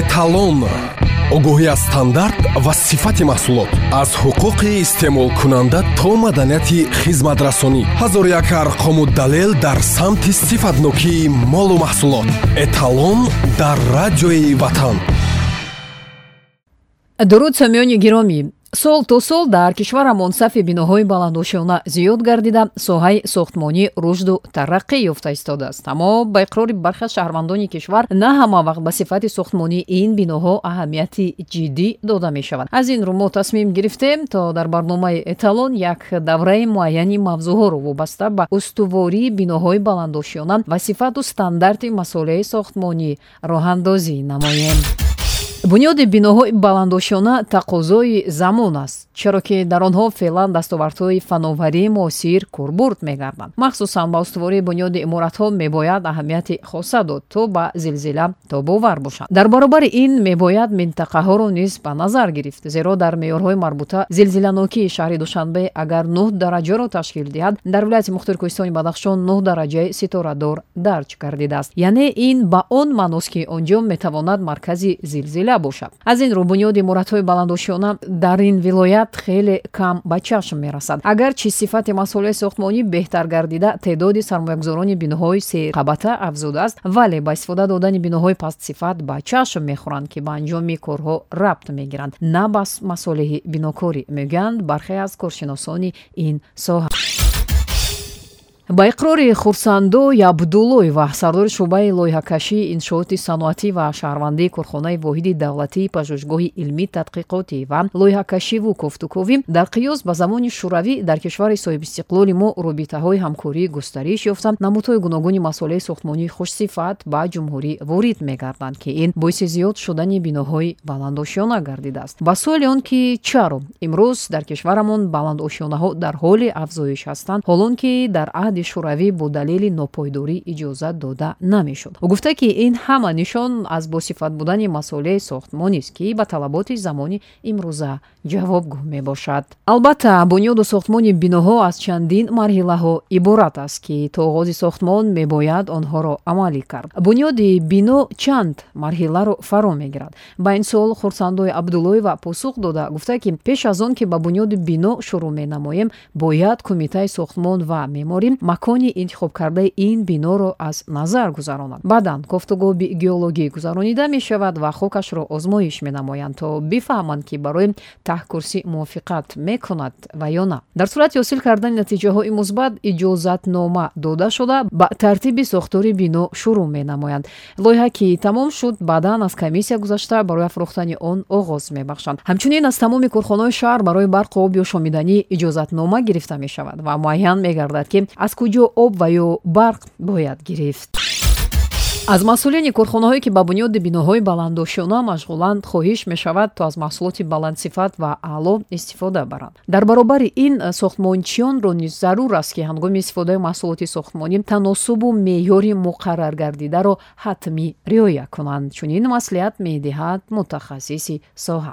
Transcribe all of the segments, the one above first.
эталон огоҳӣ аз стандарт ва сифати маҳсулот. Аз ҳуқуқи истеъмолкунанда то маданияти хизматрасонӣ. Ҳазор як арқому далел дар самти сифатнокии молу маҳсулот. Эталон дар радиои ватан. Дуруд сомиёни гиромӣ сол то сол дар кишварамон сафи биноҳои баландошона зиёд гардида соҳаи сохтмонӣ рушду тараққӣ ёфта истодааст аммо ба иқрори бархи аз шаҳрвандони кишвар на ҳама вақт ба сифати сохтмонӣ ин биноҳо аҳамияти ҷиддӣ дода мешавад аз ин рӯ мо тасмим гирифтем то дар барномаи эталон як давраи муайяни мавзӯъҳоро вобаста ба устувории биноҳои баландошона ва сифату стандарти масъолияи сохтмонӣ роҳандозӣ намоем бунёди биноҳои баландошона тақозои замон аст чаро ки дар онҳо феълан дастовардҳои фановарии муосир курбурд мегарданд. Махсусан ба устувории бунёди иморатҳо мебояд аҳамияти хоса дод то ба зилзила тобовар бошанд. Дар баробари ин мебояд минтақаҳоро низ ба назар гирифт зеро дар меъёрҳои марбута зилзиланокии шаҳри душанбе агар нӯҳ дараҷаро ташкил диҳад дар вилояти мухтори кӯҳистони бадахшон нӯҳ дараҷаи ситорадор дарҷ гардидааст. Яъне ин ба он маъност ки он ҷо метавонад маркази зилзила оила бошад. Аз ин рӯ бунёди иморатҳои баландошиёна дар ин вилоят хеле кам ба чашм мерасад. Агарчи сифати масъолияи сохтмонӣ беҳтар гардида теъдоди сармоягузорони биноҳои серқабата афзудааст вале ба истифода додани биноҳои пастсифат ба чашм мехӯранд ки ба анҷоми корҳо рабт мегиранд. На ба масолиҳи бинокорӣ мегӯянд бархе аз коршиносони ин соҳа ба иқрори хурсандои абдуллоева сардори шуъбаи лоиҳакашии иншооти саноатӣ ва шаҳрвандии корхонаи воҳиди давлатии пажӯҳишгоҳи илмӣ тадқиқотӣ ва лоиҳакашиву кофтуковӣ дар қиёс ба замони шӯравӣ дар кишвари соҳибистиқлоли мо робитаҳои ҳамкорӣ густариш ёфта намудҳои гуногуни масъолияи сохтмонии хушсифат ба ҷумҳурӣ ворид мегарданд ки ин боиси зиёд шудани биноҳои баландошиёна гардидааст ба суоли он ки чаро? Имрӯз дар кишварамон баландошиёнаҳо дар ҳоли афзоиш ҳастанд ҳолон ки дар аҳди ҳуҷҷати шӯравӣ бо далели нопойдорӣ иҷозат дода намешуд. Ӯ гуфта ки ин ҳама нишон аз босифат будани масъолияи сохтмонист ки ба талаботи замони имрӯза ҷавобгӯ мебошад. Албатта бунёду сохтмони биноҳо аз чандин марҳилаҳо иборат аст ки то оғози сохтмон мебояд онҳоро амалӣ кард. Бунёди бино чанд марҳиларо фаро мегирад. Ба ин суол хурсандои абдуллоева посух дода гуфта ки пеш аз он ки ба бунёди бино шурӯъ менамоем бояд кумитаи сохтмон ва меъморӣ макони интихобкардаи ин биноро аз назар гузаронад. Баъдан кофтугоби геологӣ гузаронида мешавад ва хокашро озмоиш менамоянд то бифаҳманд ки барои таҳкурсӣ мувофиқат мекунад ва ё на. Дар сурати ҳосил кардани натиҷаҳои мусбат иҷозатнома дода шуда ба тартиби сохтори бино шурӯъ менамоянд. Лоиҳа ки тамом шуд баъдан аз комиссия гузашта барои афрохтани он оғоз мебахшанд. Ҳамчунин аз тамоми корхонаҳои шаҳр барои барқу об ё шомиданӣ иҷозатнома гирифта мешавад ва муайян мегардад ки аз куҷо об ва ё барқ бояд гирифт. Аз масъулини корхонаҳое ки ба бунёди биноҳои баландошона машғуланд хоҳиш мешавад то аз маҳсулоти баландсифат ва аъло истифода баранд. Дар баробари ин сохтмончиёнро низ зарур аст ки ҳангоми истифодаи маҳсулоти сохтмонӣ таносубу меъёри муқарраргардидаро ҳатмӣ риоя кунанд. Чунин маслиҳат медиҳад мутахассиси соҳа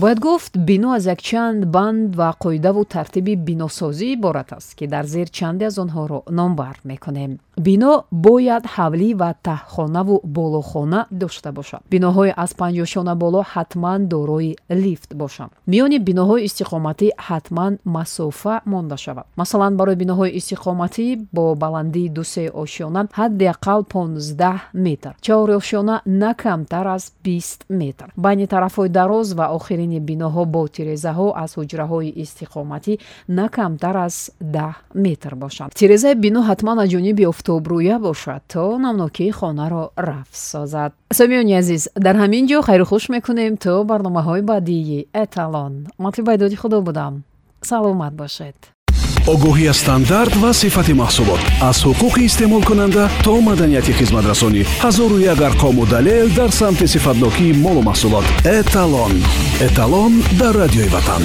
бояд гуфт бино аз якчанд банд ва қоидаву тартиби биносозӣ иборат аст ки дар зер чанде аз онҳоро номбар мекунем бино бояд ҳавлӣ ва таҳхонаву болохона дошта бошад. биноҳои аз панҷошона боло ҳатман дорои лифт бошанд. миёни биноҳои истиқоматӣ ҳатман масофа монда шавад. масалан барои биноҳои истиқоматӣ бо баландии дусе ошёна ҳадди ақал понздаҳ метр чаҳори ошёна на камтар аз бист метр. байни тарафҳои дароз ва охирини биноҳо бо тирезаҳо аз ҳуҷраҳои истиқоматӣ на камтар аз даҳ метр бошанд. тирезаи бино ҳатман аз ҷониби офтобрӯя бошад то намнокии хонаро рафт созад. Сомиёни азиз дар ҳамин ҷо хайру хуш мекунем то барномаҳои баъдии эталон. Матлиб байдоди худо будам. Саломат бошед. Огоҳӣ аз стандарт ва сифати маҳсулот. Аз ҳуқуқи истеъмолкунанда то маданияти хизматрасонӣ ҳазору як арқому далел дар самти сифатнокии молу маҳсулот. Эталон эталон дар радиои ватан